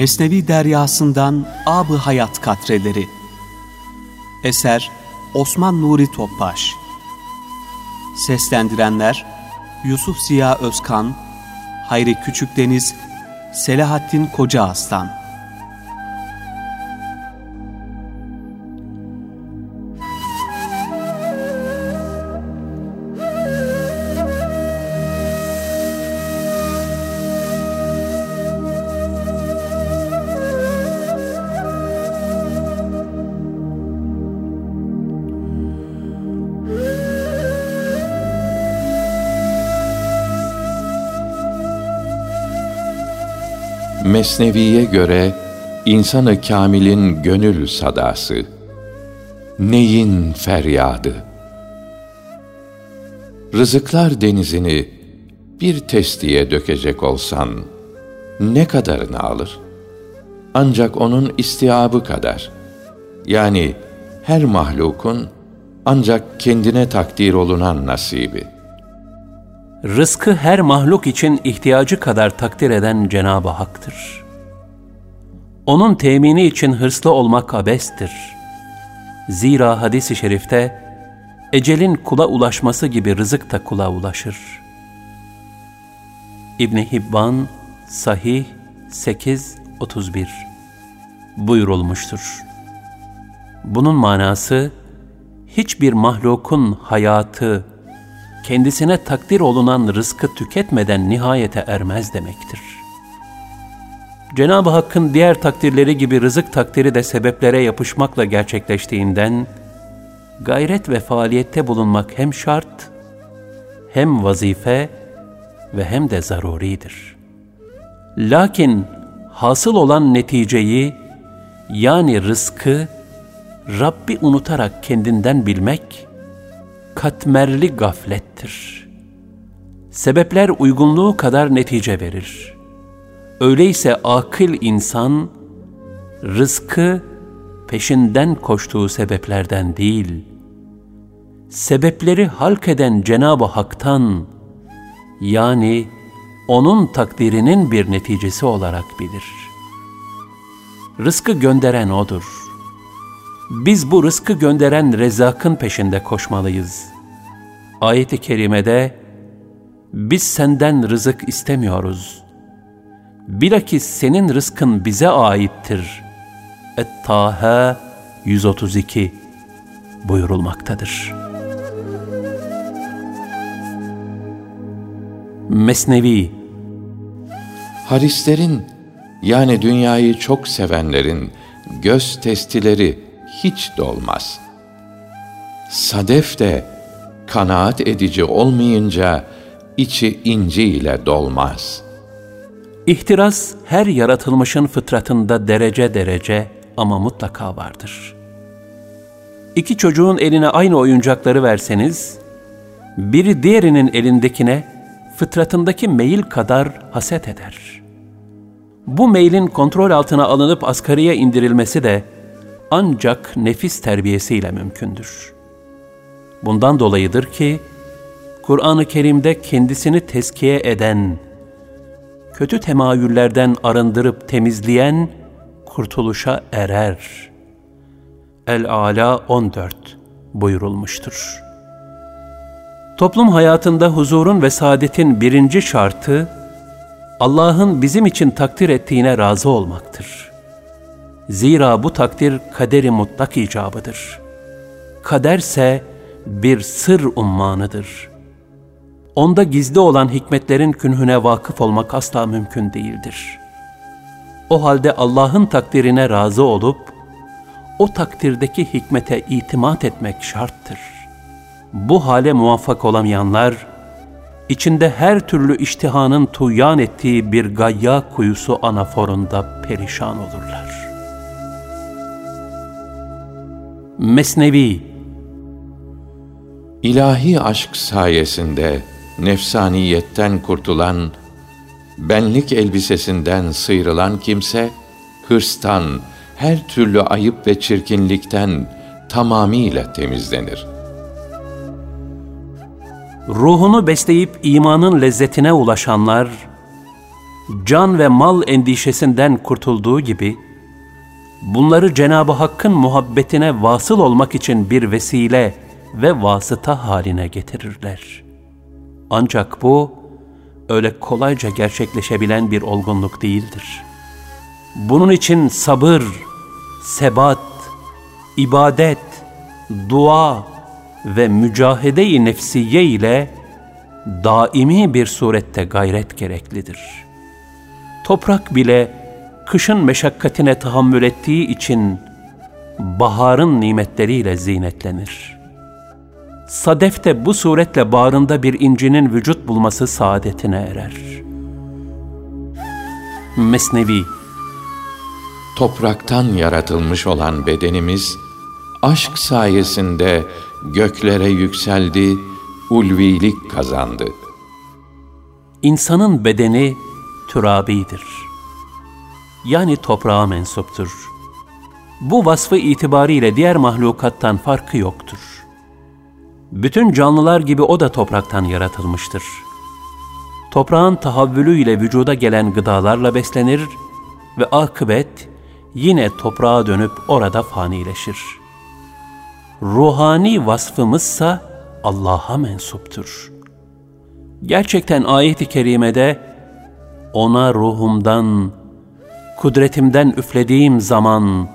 Mesnevi Deryasından Ab-ı Hayat Katreleri. Eser Osman Nuri Topbaş. Seslendirenler Yusuf Ziya Özkan Hayri Küçükdeniz Selahattin Koca Aslan Mesnevi'ye göre insanı kamilin gönül sadası, neyin feryadı. Rızıklar denizini bir testiye dökecek olsan, ne kadarını alır? Ancak onun istiabı kadar. Yani her mahlukun ancak kendine takdir olunan nasibi.'' Rızkı her mahluk için ihtiyacı kadar takdir eden Cenab-ı Hak'tır. Onun temini için hırslı olmak abestir. Zira hadis-i şerifte, ecelin kula ulaşması gibi rızık da kula ulaşır. İbni Hibban, Sahih 8-31 buyurulmuştur. Bunun manası, hiçbir mahlukun hayatı, kendisine takdir olunan rızkı tüketmeden nihayete ermez demektir. Cenab-ı Hakk'ın diğer takdirleri gibi rızık takdiri de sebeplere yapışmakla gerçekleştiğinden, gayret ve faaliyette bulunmak hem şart, hem vazife ve hem de zaruridir. Lakin hasıl olan neticeyi, yani rızkı, Rabbi unutarak kendinden bilmek, katmerli gaflettir. Sebepler uygunluğu kadar netice verir. Öyleyse akıl insan, rızkı peşinden koştuğu sebeplerden değil, sebepleri halk eden Cenab-ı Hak'tan, yani onun takdirinin bir neticesi olarak bilir. Rızkı gönderen O'dur. Biz bu rızkı gönderen Rezzak'ın peşinde koşmalıyız. Ayet-i kerimede biz senden rızık istemiyoruz. Bilakis senin rızkın bize aittir. Et-Taha 132 buyurulmaktadır. Mesnevi Harislerin yani dünyayı çok sevenlerin göz testileri hiç dolmaz. Sadef de kanaat edici olmayınca içi inci ile dolmaz. İhtiras her yaratılmışın fıtratında derece derece ama mutlaka vardır. İki çocuğun eline aynı oyuncakları verseniz, biri diğerinin elindekine fıtratındaki meyil kadar haset eder. Bu meylin kontrol altına alınıp asgariye indirilmesi de ancak nefis terbiyesiyle mümkündür. Bundan dolayıdır ki, Kur'an-ı Kerim'de kendisini teskiye eden, kötü temayüllerden arındırıp temizleyen, kurtuluşa erer. El-Ala 14 buyurulmuştur. Toplum hayatında huzurun ve saadetin birinci şartı, Allah'ın bizim için takdir ettiğine razı olmaktır. Zira bu takdir kaderi mutlak icabıdır. Kaderse bir sır ummanıdır. Onda gizli olan hikmetlerin künhüne vakıf olmak asla mümkün değildir. O halde Allah'ın takdirine razı olup, o takdirdeki hikmete itimat etmek şarttır. Bu hale muvaffak olamayanlar, içinde her türlü iştihanın tuyan ettiği bir gayya kuyusu anaforunda perişan olurlar. Mesnevi İlahi aşk sayesinde nefsaniyetten kurtulan, benlik elbisesinden sıyrılan kimse, hırstan, her türlü ayıp ve çirkinlikten tamamiyle temizlenir. Ruhunu besleyip imanın lezzetine ulaşanlar, can ve mal endişesinden kurtulduğu gibi, bunları Cenab-ı Hakk'ın muhabbetine vasıl olmak için bir vesile ve vasıta haline getirirler. Ancak bu, öyle kolayca gerçekleşebilen bir olgunluk değildir. Bunun için sabır, sebat, ibadet, dua ve mücahede-i nefsiye ile daimi bir surette gayret gereklidir. Toprak bile kışın meşakkatine tahammül ettiği için baharın nimetleriyle zinetlenir. Sadef de bu suretle bağrında bir incinin vücut bulması saadetine erer. Mesnevi Topraktan yaratılmış olan bedenimiz, aşk sayesinde göklere yükseldi, ulvilik kazandı. İnsanın bedeni türabidir. Yani toprağa mensuptur. Bu vasfı itibariyle diğer mahlukattan farkı yoktur. Bütün canlılar gibi o da topraktan yaratılmıştır. Toprağın tahavvülüyle vücuda gelen gıdalarla beslenir ve akıbet yine toprağa dönüp orada fanileşir. Ruhani vasfımızsa Allah'a mensuptur. Gerçekten ayet-i kerimede ona ruhumdan, kudretimden üflediğim zaman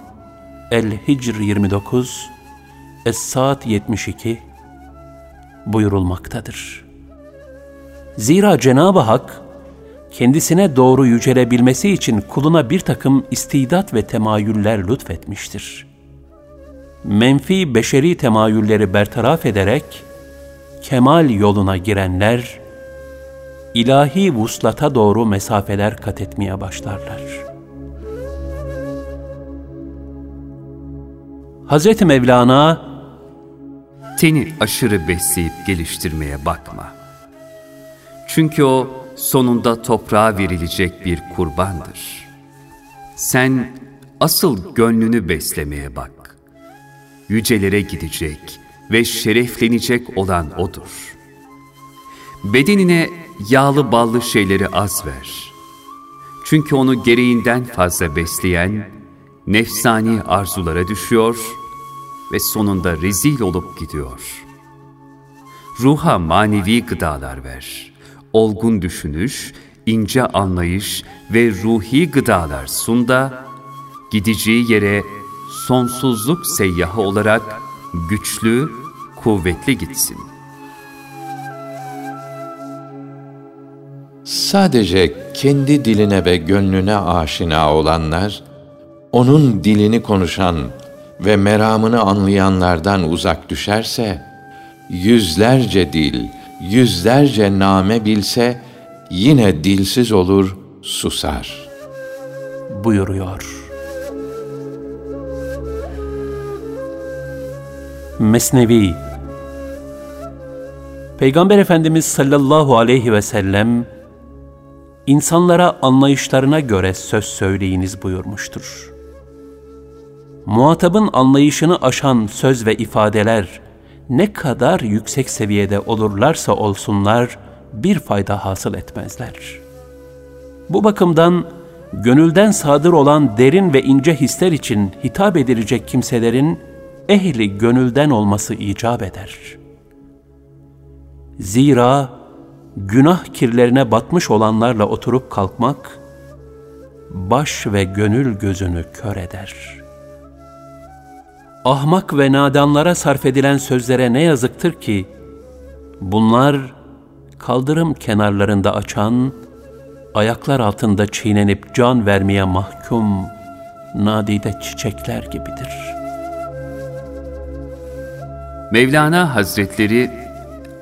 El-Hicr 29, Es-Saat 72 buyurulmaktadır. Zira Cenab-ı Hak kendisine doğru yücelebilmesi için kuluna bir takım istidat ve temayüller lütfetmiştir. Menfi beşeri temayülleri bertaraf ederek kemal yoluna girenler ilahi vuslata doğru mesafeler kat etmeye başlarlar. Hz. Mevlana Seni aşırı besleyip geliştirmeye bakma. Çünkü o sonunda toprağa verilecek bir kurbandır. Sen asıl gönlünü beslemeye bak. Yücelere gidecek ve şereflenecek olan O'dur. Bedenine yağlı ballı şeyleri az ver. Çünkü onu gereğinden fazla besleyen, nefsani arzulara düşüyor ve sonunda rezil olup gidiyor. Ruha manevi gıdalar ver. Olgun düşünüş, ince anlayış ve ruhi gıdalar sun da, gideceği yere sonsuzluk seyyahı olarak güçlü, kuvvetli gitsin.'' Sadece kendi diline ve gönlüne aşina olanlar, onun dilini konuşan ve meramını anlayanlardan uzak düşerse, yüzlerce dil, yüzlerce name bilse, yine dilsiz olur, susar. Buyuruyor. Mesnevi Peygamber Efendimiz sallallahu aleyhi ve sellem insanlara anlayışlarına göre söz söyleyiniz buyurmuştur. Muhatabın anlayışını aşan söz ve ifadeler ne kadar yüksek seviyede olurlarsa olsunlar bir fayda hasıl etmezler. Bu bakımdan gönülden sadır olan derin ve ince hisler için hitap edilecek kimselerin ehli gönülden olması icap eder. Zira günah kirlerine batmış olanlarla oturup kalkmak, baş ve gönül gözünü kör eder. Ahmak ve nadanlara sarf edilen sözlere ne yazıktır ki, bunlar kaldırım kenarlarında açan, ayaklar altında çiğnenip can vermeye mahkum, nadide çiçekler gibidir. Mevlana Hazretleri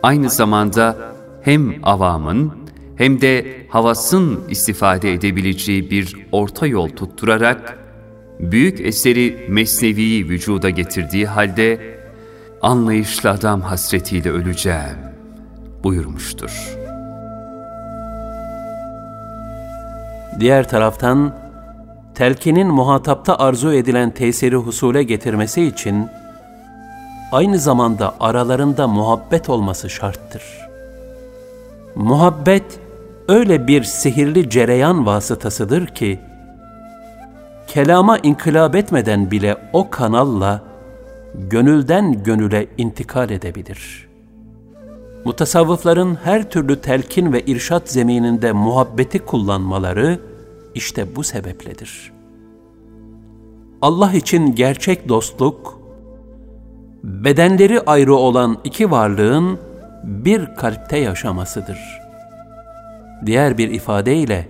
aynı zamanda hem avamın hem de havasın istifade edebileceği bir orta yol tutturarak büyük eseri mesneviyi vücuda getirdiği halde anlayışlı adam hasretiyle öleceğim buyurmuştur. Diğer taraftan telkinin muhatapta arzu edilen tesiri husule getirmesi için aynı zamanda aralarında muhabbet olması şarttır. Muhabbet öyle bir sihirli cereyan vasıtasıdır ki, kelama inkılap etmeden bile o kanalla gönülden gönüle intikal edebilir. Mutasavvıfların her türlü telkin ve irşat zemininde muhabbeti kullanmaları işte bu sebepledir. Allah için gerçek dostluk, bedenleri ayrı olan iki varlığın bir kalpte yaşamasıdır. Diğer bir ifadeyle,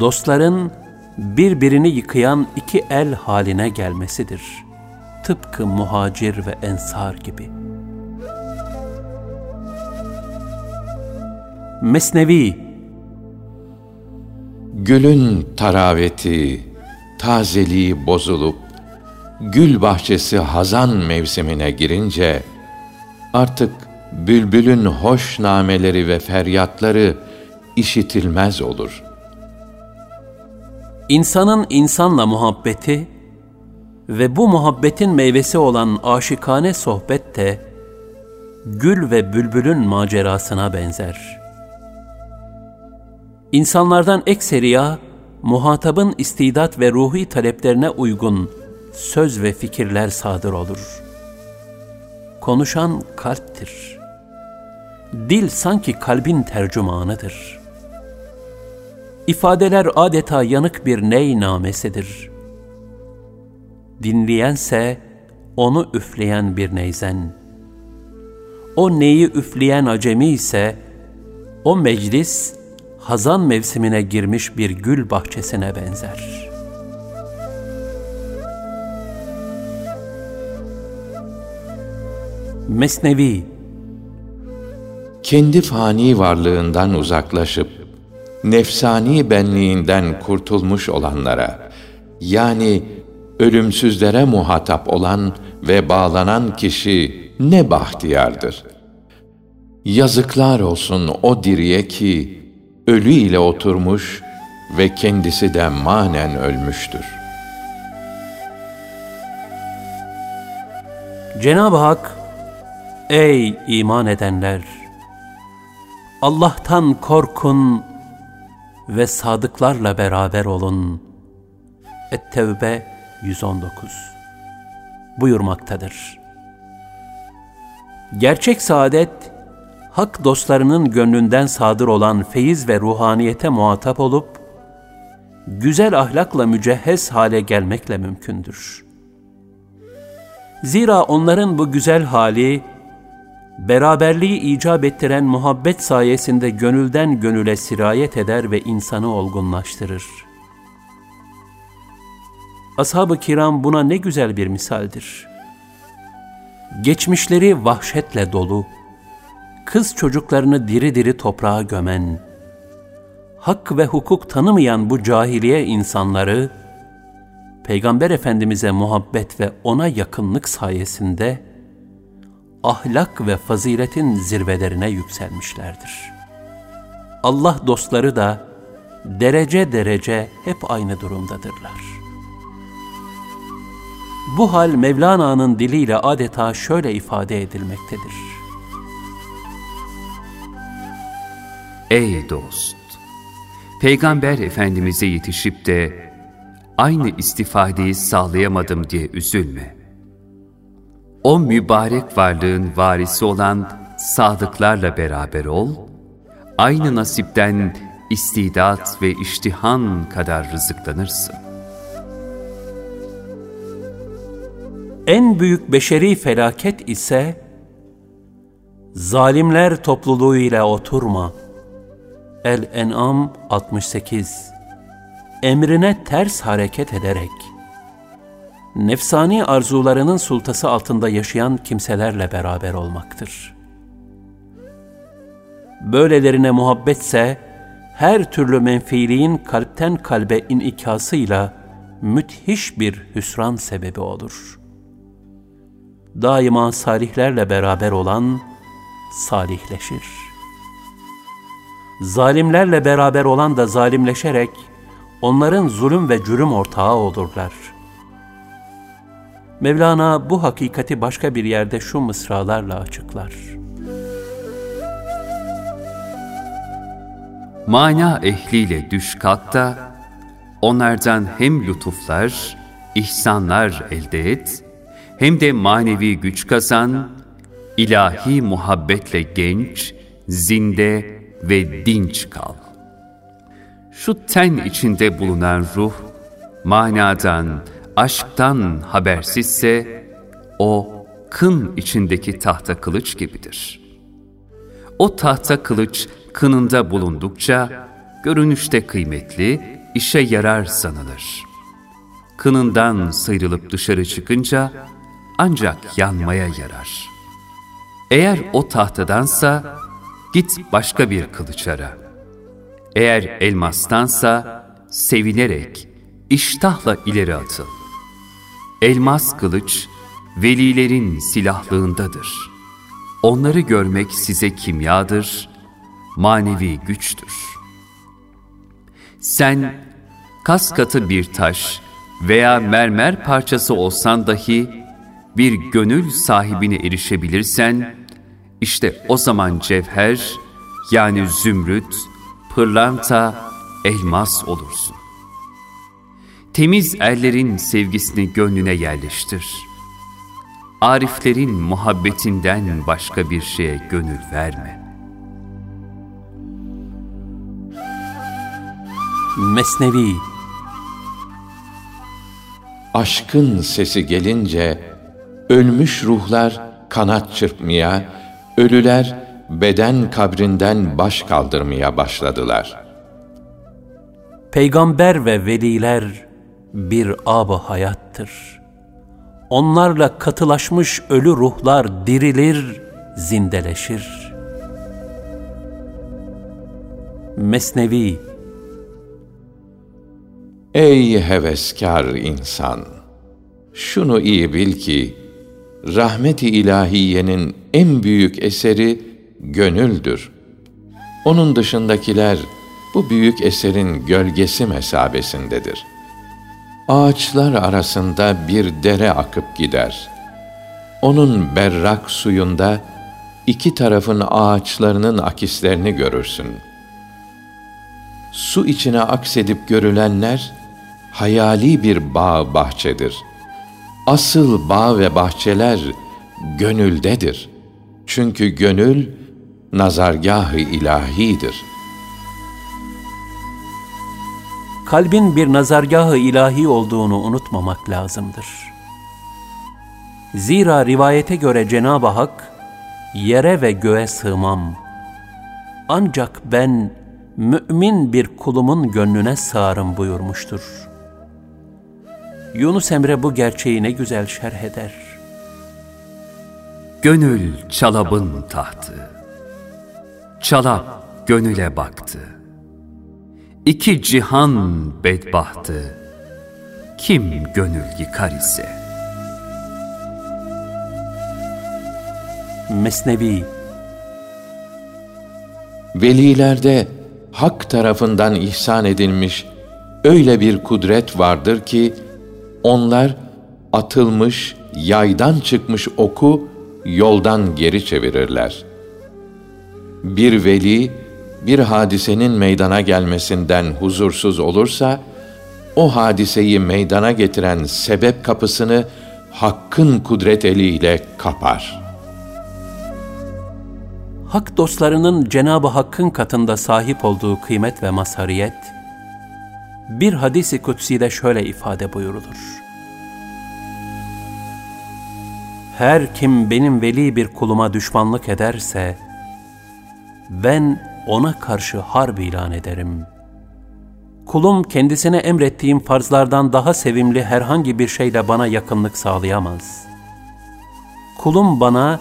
dostların birbirini yıkayan iki el haline gelmesidir. Tıpkı muhacir ve ensar gibi. Mesnevi Gülün taraveti, tazeliği bozulup, gül bahçesi hazan mevsimine girince, artık bülbülün hoş nameleri ve feryatları işitilmez olur. İnsanın insanla muhabbeti ve bu muhabbetin meyvesi olan aşikane sohbet de gül ve bülbülün macerasına benzer. İnsanlardan ekseriya muhatabın istidat ve ruhi taleplerine uygun söz ve fikirler sadır olur. Konuşan kalptir. Dil sanki kalbin tercümanıdır. İfadeler adeta yanık bir ney namesidir. Dinleyense onu üfleyen bir neyzen. O neyi üfleyen acemi ise o meclis hazan mevsimine girmiş bir gül bahçesine benzer. Mesnevi Kendi fani varlığından uzaklaşıp, nefsani benliğinden kurtulmuş olanlara, yani ölümsüzlere muhatap olan ve bağlanan kişi ne bahtiyardır. Yazıklar olsun o diriye ki, ölü ile oturmuş ve kendisi de manen ölmüştür. Cenab-ı Hak, ey iman edenler! Allah'tan korkun ve sadıklarla beraber olun. Et-Tevbe 119 buyurmaktadır. Gerçek saadet, hak dostlarının gönlünden sadır olan feyiz ve ruhaniyete muhatap olup, güzel ahlakla mücehhez hale gelmekle mümkündür. Zira onların bu güzel hali, beraberliği icap ettiren muhabbet sayesinde gönülden gönüle sirayet eder ve insanı olgunlaştırır. Ashab-ı kiram buna ne güzel bir misaldir. Geçmişleri vahşetle dolu, kız çocuklarını diri diri toprağa gömen, hak ve hukuk tanımayan bu cahiliye insanları, Peygamber Efendimiz'e muhabbet ve ona yakınlık sayesinde, ahlak ve faziletin zirvelerine yükselmişlerdir. Allah dostları da derece derece hep aynı durumdadırlar. Bu hal Mevlana'nın diliyle adeta şöyle ifade edilmektedir. Ey dost! Peygamber Efendimiz'e yetişip de aynı istifadeyi sağlayamadım diye üzülme. O mübarek varlığın varisi olan sadıklarla beraber ol, aynı nasipten istidat ve iştihan kadar rızıklanırsın. En büyük beşeri felaket ise, zalimler topluluğu ile oturma. El-En'am 68 Emrine ters hareket ederek, nefsani arzularının sultası altında yaşayan kimselerle beraber olmaktır. Böylelerine muhabbetse, her türlü menfiliğin kalpten kalbe inikasıyla müthiş bir hüsran sebebi olur. Daima salihlerle beraber olan salihleşir. Zalimlerle beraber olan da zalimleşerek onların zulüm ve cürüm ortağı olurlar.'' Mevlana bu hakikati başka bir yerde şu mısralarla açıklar. mana ehliyle düş kalk onlardan hem lütuflar, ihsanlar elde et, hem de manevi güç kazan, ilahi muhabbetle genç, zinde ve dinç kal. Şu ten içinde bulunan ruh, manadan, aşktan habersizse, o kın içindeki tahta kılıç gibidir. O tahta kılıç kınında bulundukça, görünüşte kıymetli, işe yarar sanılır. Kınından sıyrılıp dışarı çıkınca, ancak yanmaya yarar. Eğer o tahtadansa, git başka bir kılıç ara. Eğer elmastansa, sevinerek, iştahla ileri atıl. Elmas kılıç, velilerin silahlığındadır. Onları görmek size kimyadır, manevi güçtür. Sen, kas katı bir taş veya mermer parçası olsan dahi, bir gönül sahibine erişebilirsen, işte o zaman cevher, yani zümrüt, pırlanta, elmas olursun. Temiz erlerin sevgisini gönlüne yerleştir. Ariflerin muhabbetinden başka bir şeye gönül verme. Mesnevi Aşkın sesi gelince ölmüş ruhlar kanat çırpmaya, ölüler beden kabrinden baş kaldırmaya başladılar. Peygamber ve veliler bir ab hayattır. Onlarla katılaşmış ölü ruhlar dirilir, zindeleşir. Mesnevi Ey heveskar insan! Şunu iyi bil ki, rahmet-i ilahiyenin en büyük eseri gönüldür. Onun dışındakiler bu büyük eserin gölgesi mesabesindedir. Ağaçlar arasında bir dere akıp gider. Onun berrak suyunda iki tarafın ağaçlarının akislerini görürsün. Su içine aksedip görülenler hayali bir bağ bahçedir. Asıl bağ ve bahçeler gönüldedir. Çünkü gönül nazargâh-ı ilahidir. Kalbin bir nazargâh-ı ilahi olduğunu unutmamak lazımdır. Zira rivayete göre Cenab-ı Hak, yere ve göğe sığmam. Ancak ben mümin bir kulumun gönlüne sığarım buyurmuştur. Yunus Emre bu gerçeği ne güzel şerh eder. Gönül çalabın tahtı. Çalap gönüle baktı. İki cihan bedbahtı. Kim gönül yıkar ise. Mesnevi Velilerde hak tarafından ihsan edilmiş öyle bir kudret vardır ki onlar atılmış, yaydan çıkmış oku yoldan geri çevirirler. Bir veli bir hadisenin meydana gelmesinden huzursuz olursa o hadiseyi meydana getiren sebep kapısını hakkın kudret eliyle kapar. Hak dostlarının Cenab-ı Hakk'ın katında sahip olduğu kıymet ve mazhariyet, bir hadisi kutsi'de şöyle ifade buyurulur. Her kim benim veli bir kuluma düşmanlık ederse, ben ona karşı harp ilan ederim. Kulum kendisine emrettiğim farzlardan daha sevimli herhangi bir şeyle bana yakınlık sağlayamaz. Kulum bana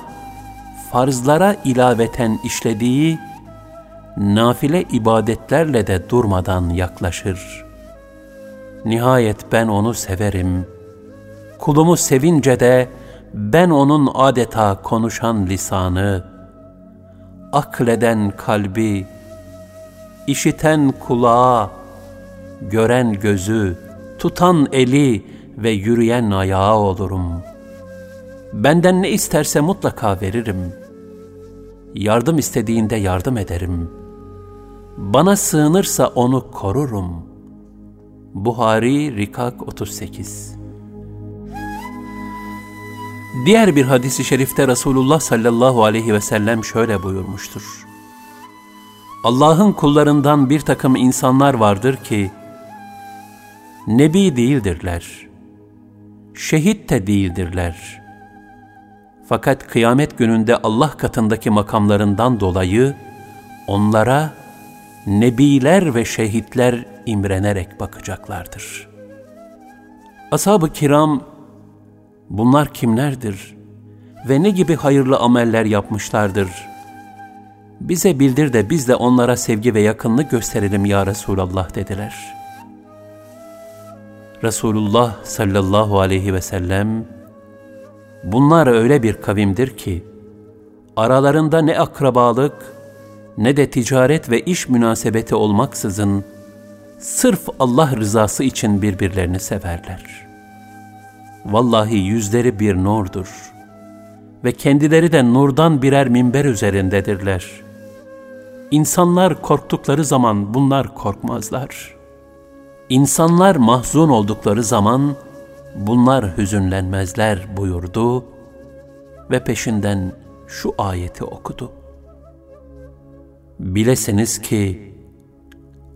farzlara ilaveten işlediği nafile ibadetlerle de durmadan yaklaşır. Nihayet ben onu severim. Kulumu sevince de ben onun adeta konuşan lisanı, akleden kalbi, işiten kulağı, gören gözü, tutan eli ve yürüyen ayağı olurum. Benden ne isterse mutlaka veririm. Yardım istediğinde yardım ederim. Bana sığınırsa onu korurum. Buhari Rikak 38 Diğer bir hadisi şerifte Resulullah sallallahu aleyhi ve sellem şöyle buyurmuştur. Allah'ın kullarından bir takım insanlar vardır ki, Nebi değildirler, şehit de değildirler. Fakat kıyamet gününde Allah katındaki makamlarından dolayı onlara nebiler ve şehitler imrenerek bakacaklardır. Ashab-ı kiram, bunlar kimlerdir ve ne gibi hayırlı ameller yapmışlardır? Bize bildir de biz de onlara sevgi ve yakınlığı gösterelim ya Resulallah dediler. Resulullah sallallahu aleyhi ve sellem, bunlar öyle bir kavimdir ki, aralarında ne akrabalık, ne de ticaret ve iş münasebeti olmaksızın, sırf Allah rızası için birbirlerini severler. Vallahi yüzleri bir nurdur ve kendileri de nurdan birer minber üzerindedirler. İnsanlar korktukları zaman bunlar korkmazlar. İnsanlar mahzun oldukları zaman bunlar hüzünlenmezler buyurdu ve peşinden şu ayeti okudu. Bilesiniz ki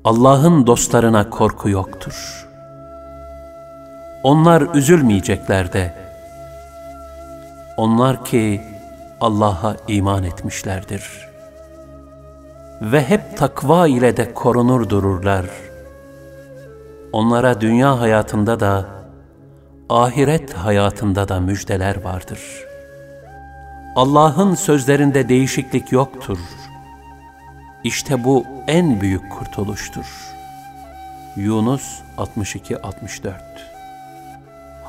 Allah'ın dostlarına korku yoktur. Onlar üzülmeyecekler de. Onlar ki Allah'a iman etmişlerdir. Ve hep takva ile de korunur dururlar. Onlara dünya hayatında da, ahiret hayatında da müjdeler vardır. Allah'ın sözlerinde değişiklik yoktur.'' İşte bu en büyük kurtuluştur. Yunus 62-64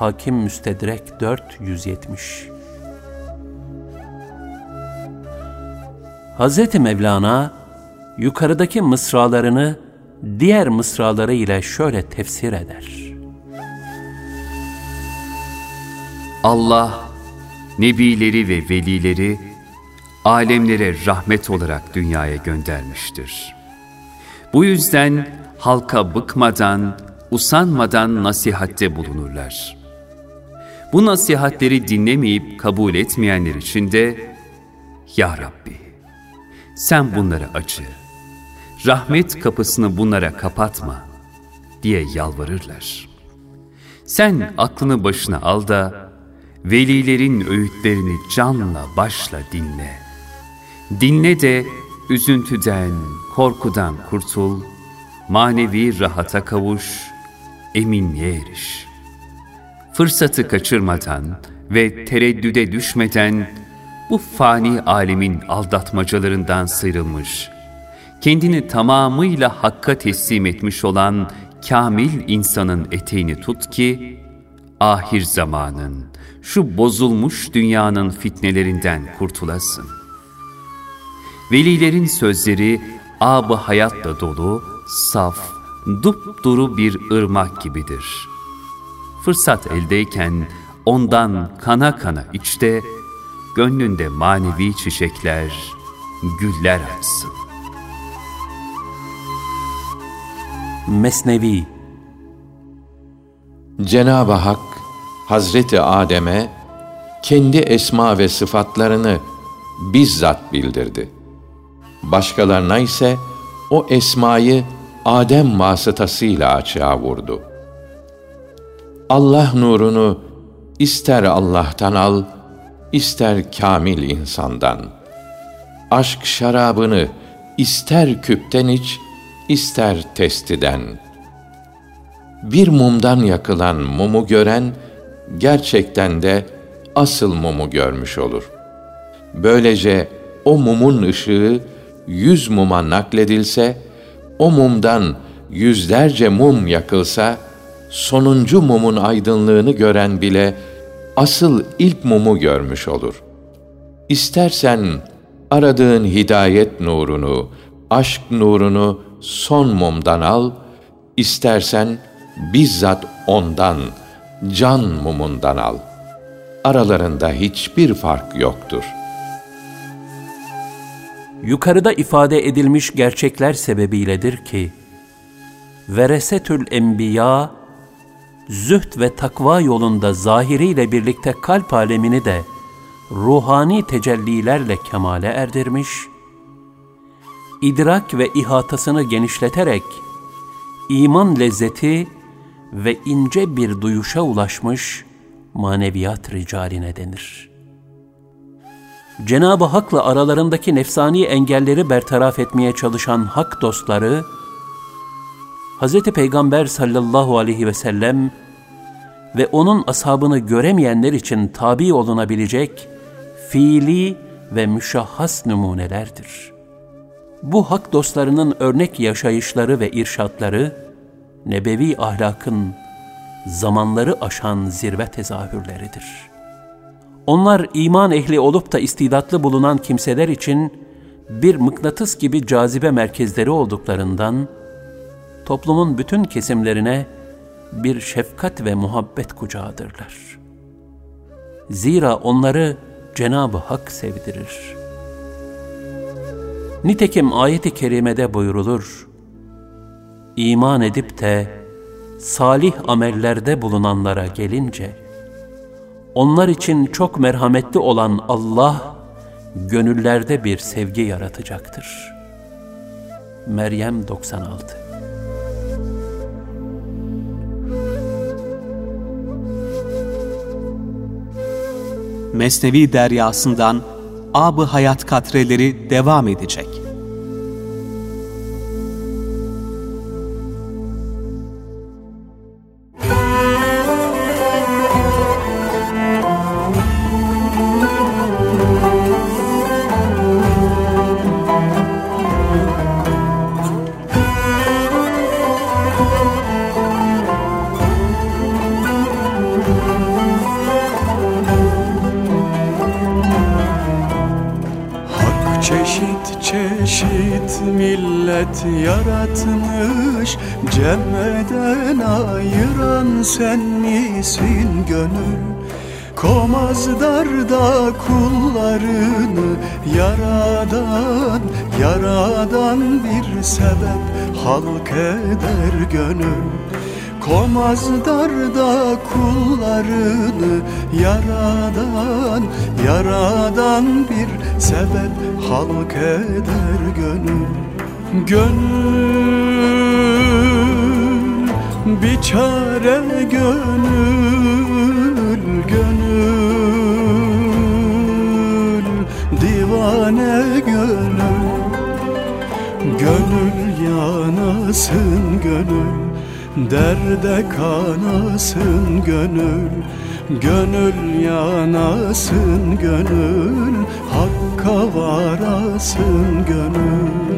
Hakim Müstedrek 470 Hz. Mevlana yukarıdaki mısralarını diğer mısraları ile şöyle tefsir eder. Allah, nebileri ve velileri alemlere rahmet olarak dünyaya göndermiştir. Bu yüzden halka bıkmadan, usanmadan nasihatte bulunurlar. Bu nasihatleri dinlemeyip kabul etmeyenler için de Ya Rabbi sen bunları acı, rahmet kapısını bunlara kapatma diye yalvarırlar. Sen aklını başına al da velilerin öğütlerini canla başla dinle. Dinle de üzüntüden, korkudan kurtul, manevi rahata kavuş, eminliğe eriş. Fırsatı kaçırmadan ve tereddüde düşmeden bu fani alemin aldatmacalarından sıyrılmış, kendini tamamıyla hakka teslim etmiş olan kamil insanın eteğini tut ki, ahir zamanın, şu bozulmuş dünyanın fitnelerinden kurtulasın.'' Velilerin sözleri ab hayatla dolu, saf, dupduru bir ırmak gibidir. Fırsat eldeyken ondan kana kana içte, gönlünde manevi çiçekler, güller açsın. Mesnevi Cenab-ı Hak Hazreti Adem'e kendi esma ve sıfatlarını bizzat bildirdi. Başkalarına ise o esmayı Adem vasıtasıyla açığa vurdu. Allah nurunu ister Allah'tan al, ister kamil insandan. Aşk şarabını ister küpten iç, ister testiden. Bir mumdan yakılan mumu gören, gerçekten de asıl mumu görmüş olur. Böylece o mumun ışığı yüz muma nakledilse, o mumdan yüzlerce mum yakılsa, sonuncu mumun aydınlığını gören bile asıl ilk mumu görmüş olur. İstersen aradığın hidayet nurunu, aşk nurunu son mumdan al, istersen bizzat ondan, can mumundan al. Aralarında hiçbir fark yoktur.'' yukarıda ifade edilmiş gerçekler sebebiyledir ki, Veresetül Enbiya, zühd ve takva yolunda zahiriyle birlikte kalp alemini de ruhani tecellilerle kemale erdirmiş, idrak ve ihatasını genişleterek iman lezzeti ve ince bir duyuşa ulaşmış maneviyat ricaline denir. Cenab-ı Hak'la aralarındaki nefsani engelleri bertaraf etmeye çalışan hak dostları, Hz. Peygamber sallallahu aleyhi ve sellem ve onun ashabını göremeyenler için tabi olunabilecek fiili ve müşahhas numunelerdir. Bu hak dostlarının örnek yaşayışları ve irşatları, nebevi ahlakın zamanları aşan zirve tezahürleridir. Onlar iman ehli olup da istidatlı bulunan kimseler için bir mıknatıs gibi cazibe merkezleri olduklarından, toplumun bütün kesimlerine bir şefkat ve muhabbet kucağıdırlar. Zira onları Cenab-ı Hak sevdirir. Nitekim ayet-i kerimede buyurulur, İman edip de salih amellerde bulunanlara gelince, onlar için çok merhametli olan Allah, gönüllerde bir sevgi yaratacaktır. Meryem 96 Mesnevi deryasından Ab-ı Hayat katreleri devam edecek. Sebep halk eder gönül. Komazdarda kullarını yaradan Yaradan bir sebep halk eder gönül. Gönül bir çare gönül gönül divane gönül yanasın gönül derde kanasın gönül Gönül yanasın gönül Hakka varasın gönül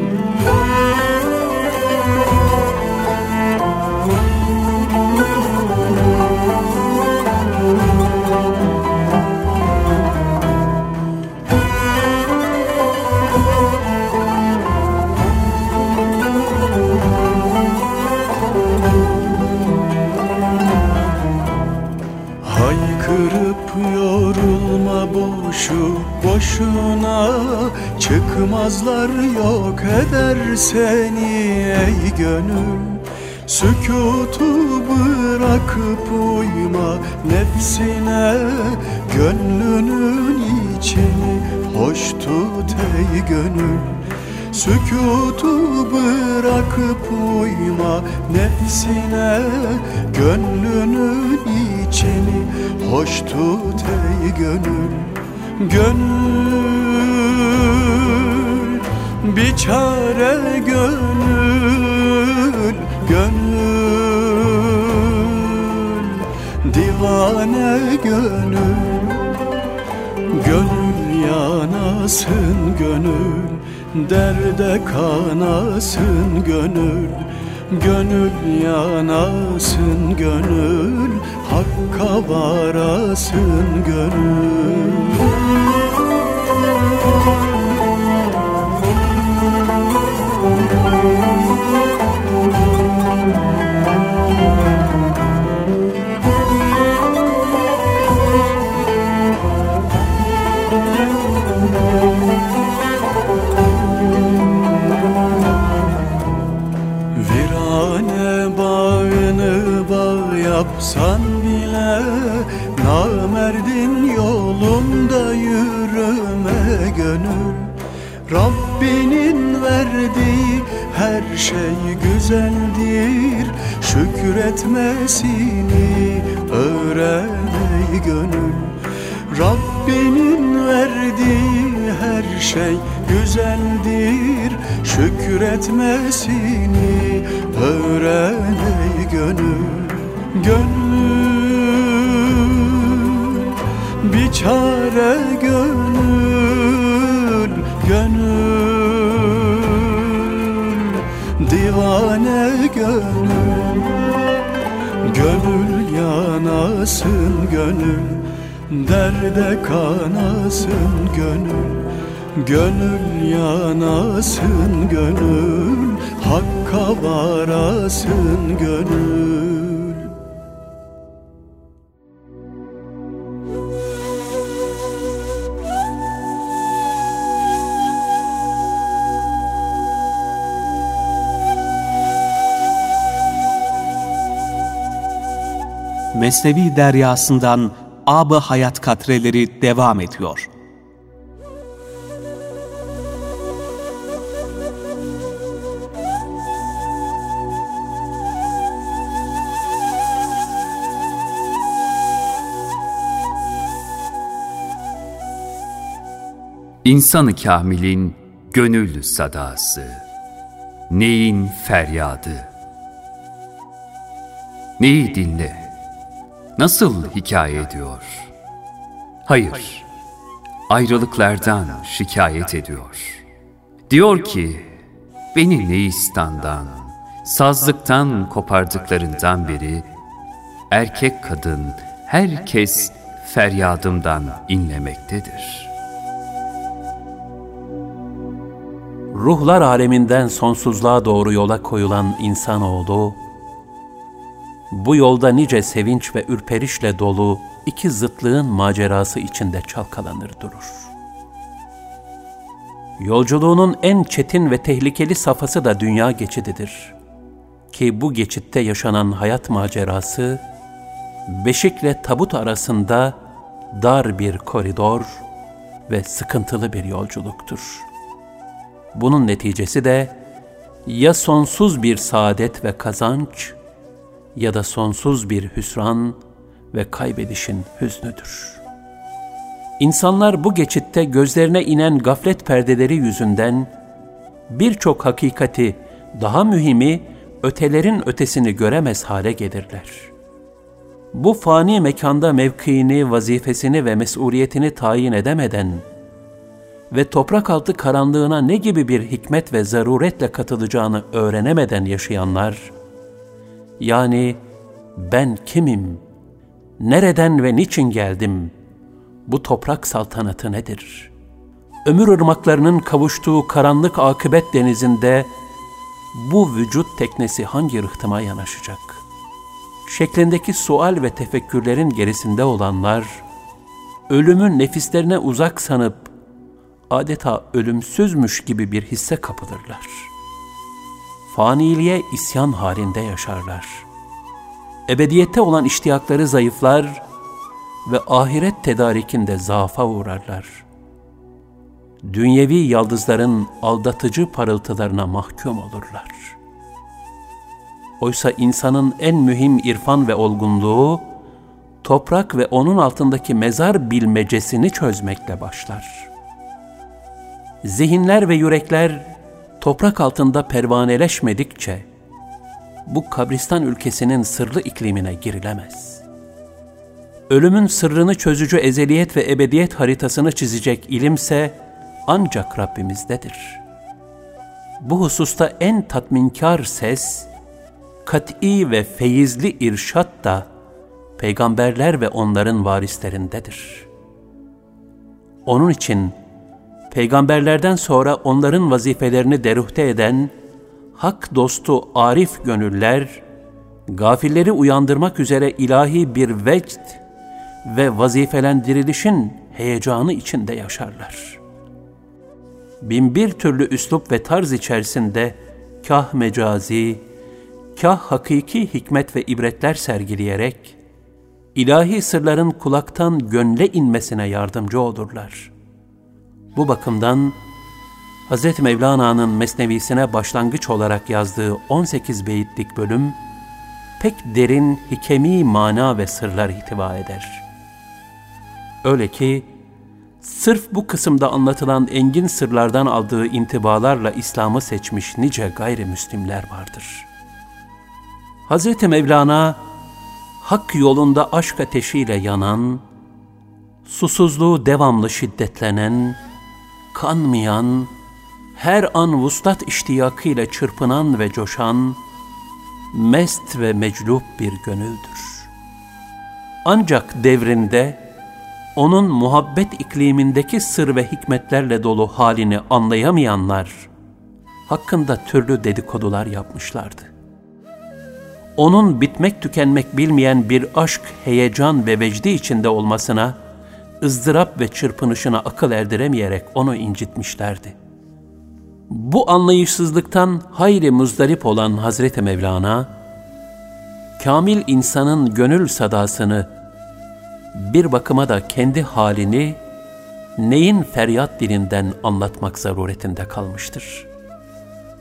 boşuna Çıkmazlar yok eder seni ey gönül. Sükutu bırakıp uyma nefsine Gönlünün içini hoş tut ey gönül. Sükutu bırakıp uyma nefsine Gönlünün içini hoş tut ey gönül Gönül bir çare gönül Gönül divane gönül Gönül yanasın gönül Derde kanasın gönül Gönül yanasın gönül Hakka varasın gönül olsan bile Namerdin yolunda yürüme gönül. Rabbinin verdiği her şey güzeldir. Şükretmesini öğren ey gönül. Rabbinin verdiği her şey güzeldir. Şükretmesini öğren ey gönül. Gönül çare gönül Gönül. Divane gönül Gönül yanasın gönül. Derde kanasın gönül Gönül yanasın gönül. Hakka varasın gönül Mesnevi deryasından ab hayat katreleri devam ediyor. İnsanı kamilin gönül sadası, neyin feryadı. Neyi dinle, nasıl hikaye ediyor? Hayır, ayrılıklardan şikayet ediyor. Diyor ki, beni neistandan, sazlıktan kopardıklarından beri, erkek kadın herkes feryadımdan inlemektedir.'' ruhlar aleminden sonsuzluğa doğru yola koyulan insanoğlu, bu yolda nice sevinç ve ürperişle dolu iki zıtlığın macerası içinde çalkalanır durur. Yolculuğunun en çetin ve tehlikeli safhası da dünya geçididir. Ki bu geçitte yaşanan hayat macerası, beşikle tabut arasında dar bir koridor ve sıkıntılı bir yolculuktur.'' Bunun neticesi de ya sonsuz bir saadet ve kazanç ya da sonsuz bir hüsran ve kaybedişin hüznüdür. İnsanlar bu geçitte gözlerine inen gaflet perdeleri yüzünden birçok hakikati, daha mühimi ötelerin ötesini göremez hale gelirler. Bu fani mekanda mevkiini, vazifesini ve mesuliyetini tayin edemeden ve toprak altı karanlığına ne gibi bir hikmet ve zaruretle katılacağını öğrenemeden yaşayanlar, yani ben kimim, nereden ve niçin geldim, bu toprak saltanatı nedir? Ömür ırmaklarının kavuştuğu karanlık akıbet denizinde bu vücut teknesi hangi rıhtıma yanaşacak? Şeklindeki sual ve tefekkürlerin gerisinde olanlar, ölümün nefislerine uzak sanıp adeta ölümsüzmüş gibi bir hisse kapılırlar. Faniliğe isyan halinde yaşarlar. Ebediyette olan iştiyakları zayıflar ve ahiret tedarikinde zaafa uğrarlar. Dünyevi yaldızların aldatıcı parıltılarına mahkum olurlar. Oysa insanın en mühim irfan ve olgunluğu, toprak ve onun altındaki mezar bilmecesini çözmekle başlar.'' zihinler ve yürekler toprak altında pervaneleşmedikçe bu kabristan ülkesinin sırlı iklimine girilemez. Ölümün sırrını çözücü ezeliyet ve ebediyet haritasını çizecek ilimse ancak Rabbimizdedir. Bu hususta en tatminkar ses, kat'i ve feyizli irşat da peygamberler ve onların varislerindedir. Onun için peygamberlerden sonra onların vazifelerini deruhte eden hak dostu arif gönüller, gafilleri uyandırmak üzere ilahi bir vecd ve vazifelendirilişin heyecanı içinde yaşarlar. Binbir türlü üslup ve tarz içerisinde kah mecazi, kah hakiki hikmet ve ibretler sergileyerek, ilahi sırların kulaktan gönle inmesine yardımcı olurlar. Bu bakımdan Hz. Mevlana'nın Mesnevisine başlangıç olarak yazdığı 18 beyitlik bölüm, pek derin hikemi mana ve sırlar ihtiva eder. Öyle ki, sırf bu kısımda anlatılan engin sırlardan aldığı intibalarla İslam'ı seçmiş nice gayrimüslimler vardır. Hz. Mevlana, hak yolunda aşk ateşiyle yanan, susuzluğu devamlı şiddetlenen, kanmayan, her an vuslat iştiyakıyla çırpınan ve coşan, mest ve meclup bir gönüldür. Ancak devrinde, onun muhabbet iklimindeki sır ve hikmetlerle dolu halini anlayamayanlar, hakkında türlü dedikodular yapmışlardı. Onun bitmek tükenmek bilmeyen bir aşk, heyecan ve vecdi içinde olmasına, ızdırap ve çırpınışına akıl erdiremeyerek onu incitmişlerdi.'' Bu anlayışsızlıktan hayli muzdarip olan Hazreti Mevlana, kamil insanın gönül sadasını, bir bakıma da kendi halini, neyin feryat dilinden anlatmak zaruretinde kalmıştır.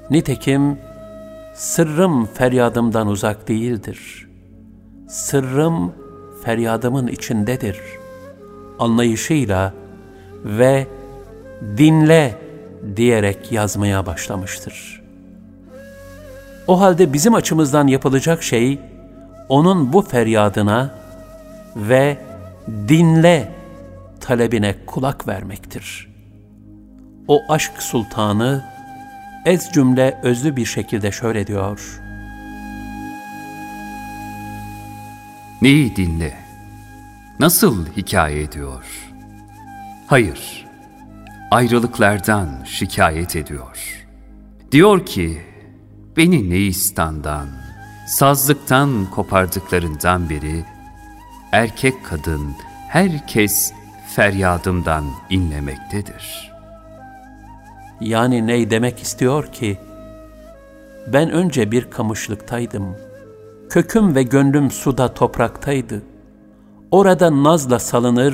Nitekim, sırrım feryadımdan uzak değildir. Sırrım feryadımın içindedir. Anlayışıyla ve dinle diyerek yazmaya başlamıştır. O halde bizim açımızdan yapılacak şey, onun bu feryadına ve dinle talebine kulak vermektir. O aşk sultanı ez cümle özlü bir şekilde şöyle diyor. Neyi dinle? Nasıl hikaye ediyor? Hayır, ayrılıklardan şikayet ediyor. Diyor ki, beni Neistan'dan, sazlıktan kopardıklarından beri, erkek kadın herkes feryadımdan inlemektedir. Yani ney demek istiyor ki, ben önce bir kamışlıktaydım. Köküm ve gönlüm suda topraktaydı. Orada nazla salınır,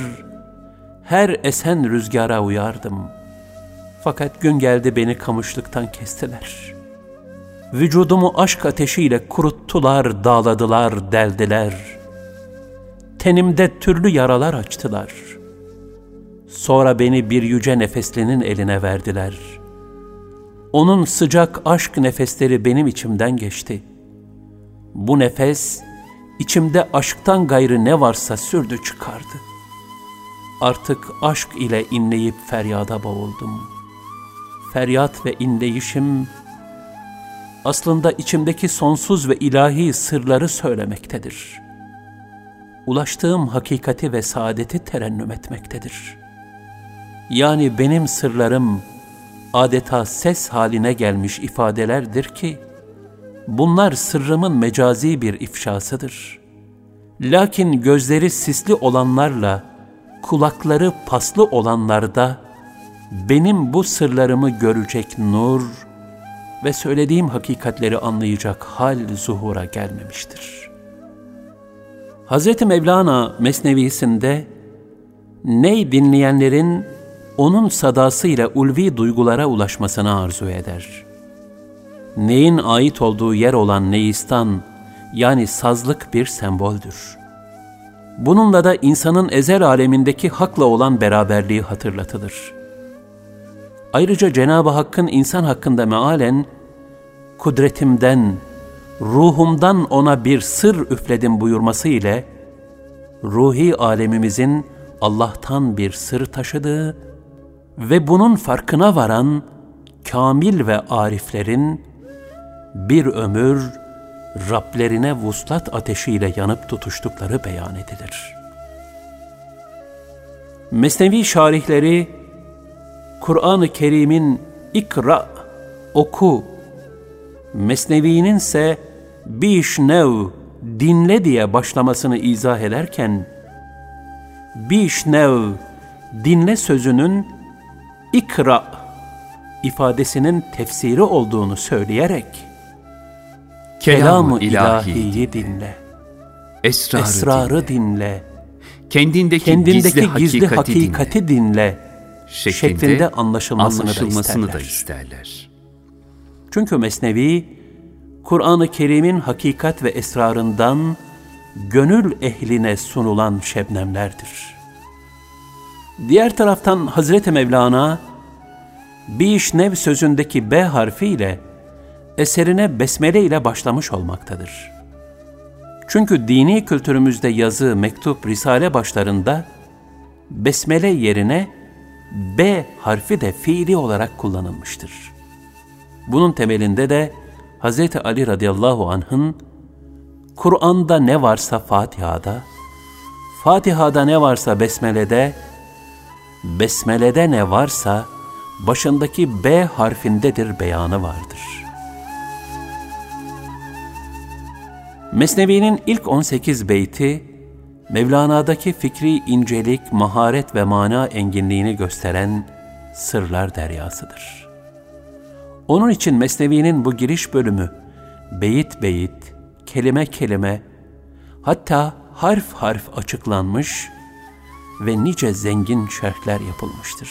her esen rüzgara uyardım. Fakat gün geldi beni kamışlıktan kestiler. Vücudumu aşk ateşiyle kuruttular, dağladılar, deldiler. Tenimde türlü yaralar açtılar. Sonra beni bir yüce nefeslinin eline verdiler. Onun sıcak aşk nefesleri benim içimden geçti. Bu nefes, içimde aşktan gayrı ne varsa sürdü çıkardı.'' Artık aşk ile inleyip feryada boğuldum. Feryat ve inleyişim aslında içimdeki sonsuz ve ilahi sırları söylemektedir. Ulaştığım hakikati ve saadeti terennüm etmektedir. Yani benim sırlarım adeta ses haline gelmiş ifadelerdir ki, bunlar sırrımın mecazi bir ifşasıdır. Lakin gözleri sisli olanlarla, kulakları paslı olanlarda benim bu sırlarımı görecek nur ve söylediğim hakikatleri anlayacak hal zuhura gelmemiştir. Hz. Mevlana Mesnevisinde ney dinleyenlerin onun sadasıyla ulvi duygulara ulaşmasını arzu eder. Neyin ait olduğu yer olan neistan yani sazlık bir semboldür. Bununla da insanın ezel alemindeki hakla olan beraberliği hatırlatılır. Ayrıca Cenab-ı Hakk'ın insan hakkında mealen, kudretimden, ruhumdan ona bir sır üfledim buyurması ile, ruhi alemimizin Allah'tan bir sır taşıdığı ve bunun farkına varan kamil ve ariflerin bir ömür Rablerine vuslat ateşiyle yanıp tutuştukları beyan edilir. Mesnevi şarihleri Kur'an-ı Kerim'in ikra, oku, Mesnevi'nin ise bişnev, dinle diye başlamasını izah ederken, bişnev, dinle sözünün ikra ifadesinin tefsiri olduğunu söyleyerek, kelamı ilahiyi dinle. esrarı, esrarı dinle. dinle. Kendindeki, Kendindeki gizli, gizli, hakikati, hakikati, dinle. dinle. Şeklinde, şeklinde anlaşılmasını, anlaşılmasını da da isterler. isterler. Çünkü Mesnevi, Kur'an-ı Kerim'in hakikat ve esrarından gönül ehline sunulan şebnemlerdir. Diğer taraftan Hazreti Mevlana, Biş Nev sözündeki B harfiyle eserine besmele ile başlamış olmaktadır. Çünkü dini kültürümüzde yazı, mektup, risale başlarında besmele yerine B harfi de fiili olarak kullanılmıştır. Bunun temelinde de Hz. Ali radıyallahu anh'ın Kur'an'da ne varsa Fatiha'da, Fatiha'da ne varsa Besmele'de, Besmele'de ne varsa başındaki B harfindedir beyanı vardır. Mesnevi'nin ilk 18 beyti, Mevlana'daki fikri incelik, maharet ve mana enginliğini gösteren sırlar deryasıdır. Onun için Mesnevi'nin bu giriş bölümü beyit beyit, kelime kelime, hatta harf harf açıklanmış ve nice zengin şerhler yapılmıştır.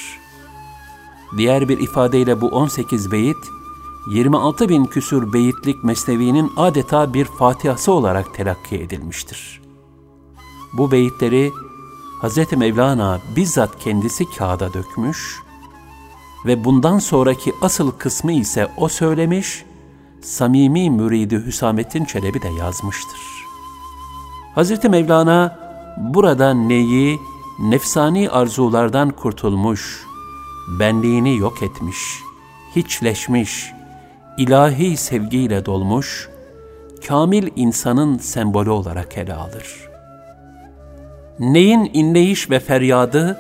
Diğer bir ifadeyle bu 18 beyit, 26 bin küsur beyitlik Mesnevi'nin adeta bir fatihası olarak telakki edilmiştir. Bu beyitleri Hz. Mevlana bizzat kendisi kağıda dökmüş ve bundan sonraki asıl kısmı ise o söylemiş, samimi müridi Hüsamettin Çelebi de yazmıştır. Hz. Mevlana burada neyi, nefsani arzulardan kurtulmuş, benliğini yok etmiş, hiçleşmiş, ilahi sevgiyle dolmuş, kamil insanın sembolü olarak ele alır. Neyin inleyiş ve feryadı,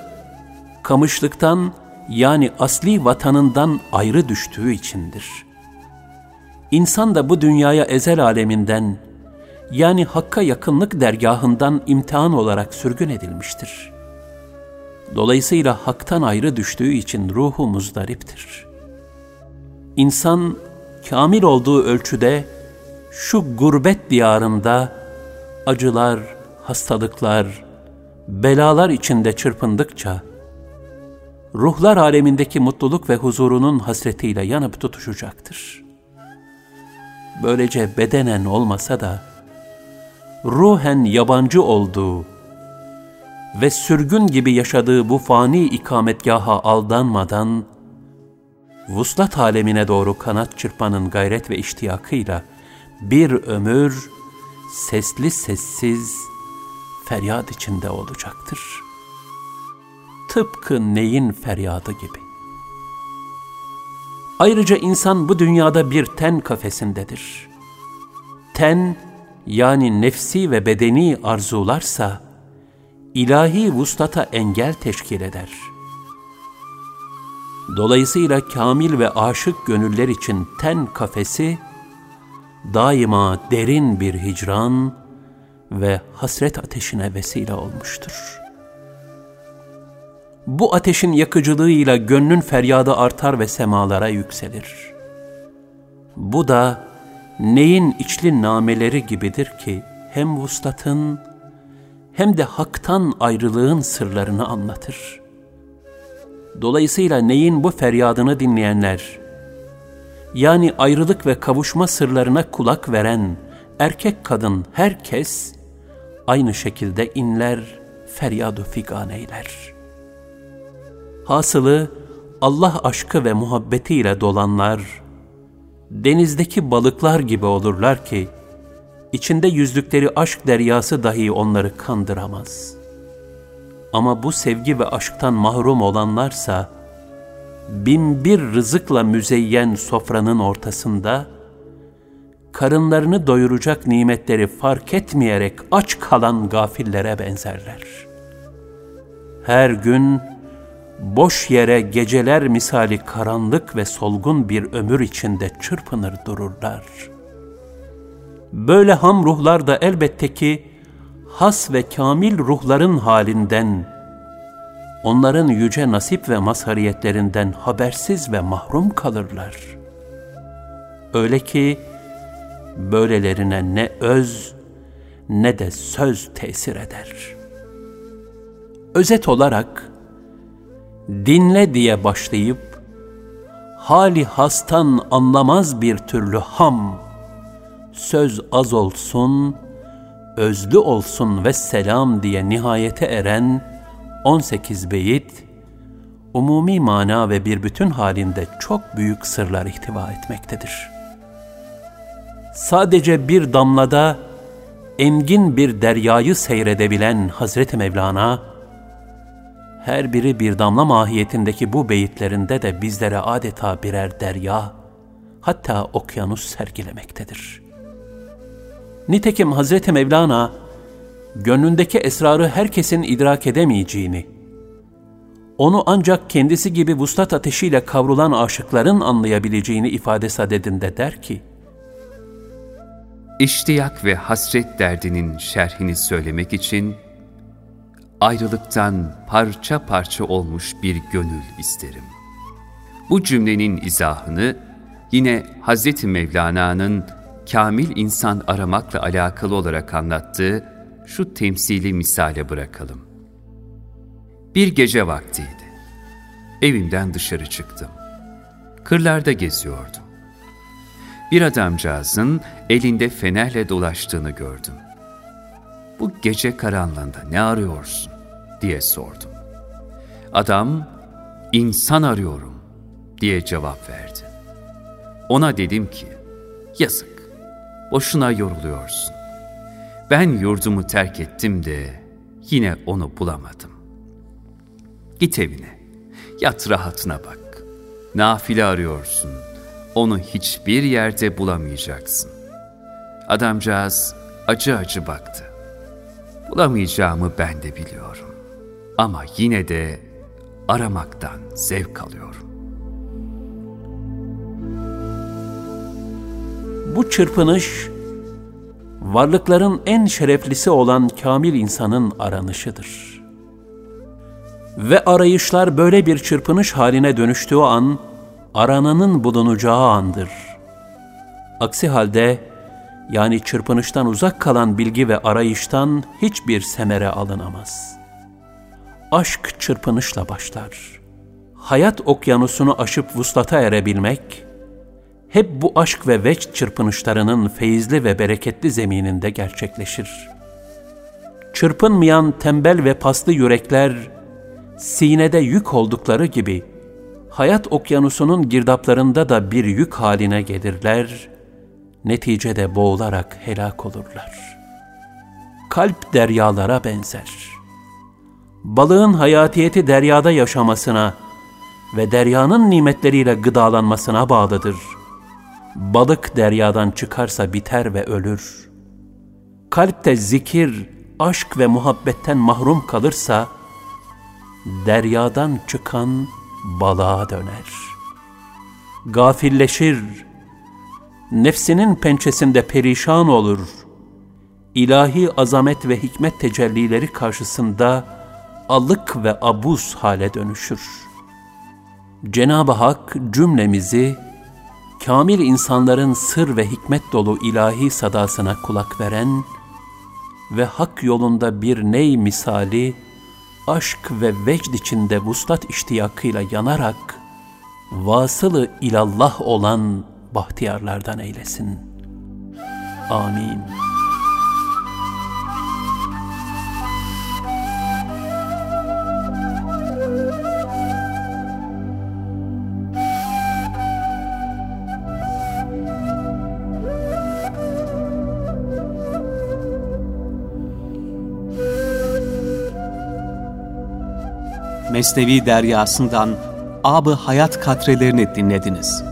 kamışlıktan yani asli vatanından ayrı düştüğü içindir. İnsan da bu dünyaya ezel aleminden, yani Hakk'a yakınlık dergahından imtihan olarak sürgün edilmiştir. Dolayısıyla Hak'tan ayrı düştüğü için ruhu muzdariptir. İnsan, kamil olduğu ölçüde, şu gurbet diyarında, acılar, hastalıklar, belalar içinde çırpındıkça, ruhlar alemindeki mutluluk ve huzurunun hasretiyle yanıp tutuşacaktır. Böylece bedenen olmasa da, ruhen yabancı olduğu ve sürgün gibi yaşadığı bu fani ikametgaha aldanmadan, vuslat alemine doğru kanat çırpanın gayret ve iştiyakıyla bir ömür sesli sessiz feryat içinde olacaktır. Tıpkı neyin feryadı gibi. Ayrıca insan bu dünyada bir ten kafesindedir. Ten, yani nefsi ve bedeni arzularsa, ilahi vuslata engel teşkil eder. Dolayısıyla kamil ve aşık gönüller için ten kafesi, daima derin bir hicran ve hasret ateşine vesile olmuştur. Bu ateşin yakıcılığıyla gönlün feryadı artar ve semalara yükselir. Bu da neyin içli nameleri gibidir ki hem vuslatın hem de haktan ayrılığın sırlarını anlatır. Dolayısıyla neyin bu feryadını dinleyenler, yani ayrılık ve kavuşma sırlarına kulak veren erkek kadın herkes aynı şekilde inler, feryadu figan eyler. Hasılı Allah aşkı ve muhabbetiyle dolanlar, denizdeki balıklar gibi olurlar ki, içinde yüzdükleri aşk deryası dahi onları kandıramaz. Ama bu sevgi ve aşktan mahrum olanlarsa, bin bir rızıkla müzeyyen sofranın ortasında, karınlarını doyuracak nimetleri fark etmeyerek aç kalan gafillere benzerler. Her gün boş yere geceler misali karanlık ve solgun bir ömür içinde çırpınır dururlar. Böyle ham ruhlar da elbette ki has ve kamil ruhların halinden, onların yüce nasip ve mazhariyetlerinden habersiz ve mahrum kalırlar. Öyle ki böylelerine ne öz ne de söz tesir eder. Özet olarak dinle diye başlayıp hali hastan anlamaz bir türlü ham söz az olsun özlü olsun ve selam diye nihayete eren 18 beyit umumi mana ve bir bütün halinde çok büyük sırlar ihtiva etmektedir. Sadece bir damlada engin bir deryayı seyredebilen Hazreti Mevlana, her biri bir damla mahiyetindeki bu beyitlerinde de bizlere adeta birer derya, hatta okyanus sergilemektedir. Nitekim Hazreti Mevlana, gönlündeki esrarı herkesin idrak edemeyeceğini, onu ancak kendisi gibi vuslat ateşiyle kavrulan aşıkların anlayabileceğini ifade sadedinde der ki, İştiyak ve hasret derdinin şerhini söylemek için, ayrılıktan parça parça olmuş bir gönül isterim. Bu cümlenin izahını yine Hz. Mevlana'nın kamil insan aramakla alakalı olarak anlattığı şu temsili misale bırakalım. Bir gece vaktiydi. Evimden dışarı çıktım. Kırlarda geziyordum. Bir adamcağızın elinde fenerle dolaştığını gördüm. Bu gece karanlığında ne arıyorsun diye sordum. Adam, insan arıyorum diye cevap verdi. Ona dedim ki, yazık, boşuna yoruluyorsun. Ben yurdumu terk ettim de yine onu bulamadım. Git evine, yat rahatına bak. Nafile arıyorsun, onu hiçbir yerde bulamayacaksın. Adamcağız acı acı baktı. Bulamayacağımı ben de biliyorum. Ama yine de aramaktan zevk alıyorum. Bu çırpınış, varlıkların en şereflisi olan kamil insanın aranışıdır. Ve arayışlar böyle bir çırpınış haline dönüştüğü an, arananın bulunacağı andır. Aksi halde, yani çırpınıştan uzak kalan bilgi ve arayıştan hiçbir semere alınamaz. Aşk çırpınışla başlar. Hayat okyanusunu aşıp vuslata erebilmek, hep bu aşk ve veç çırpınışlarının feyizli ve bereketli zemininde gerçekleşir. Çırpınmayan tembel ve paslı yürekler, sinede yük oldukları gibi, hayat okyanusunun girdaplarında da bir yük haline gelirler, neticede boğularak helak olurlar. Kalp deryalara benzer. Balığın hayatiyeti deryada yaşamasına ve deryanın nimetleriyle gıdalanmasına bağlıdır.'' Balık deryadan çıkarsa biter ve ölür. Kalpte zikir, aşk ve muhabbetten mahrum kalırsa, deryadan çıkan balığa döner. Gafilleşir, nefsinin pençesinde perişan olur. İlahi azamet ve hikmet tecellileri karşısında alık ve abuz hale dönüşür. Cenab-ı Hak cümlemizi kamil insanların sır ve hikmet dolu ilahi sadasına kulak veren ve hak yolunda bir ney misali, aşk ve vecd içinde vuslat iştiyakıyla yanarak, vasılı ilallah olan bahtiyarlardan eylesin. Amin. Mesnevi Deryası'ndan Ab-ı Hayat katrelerini dinlediniz.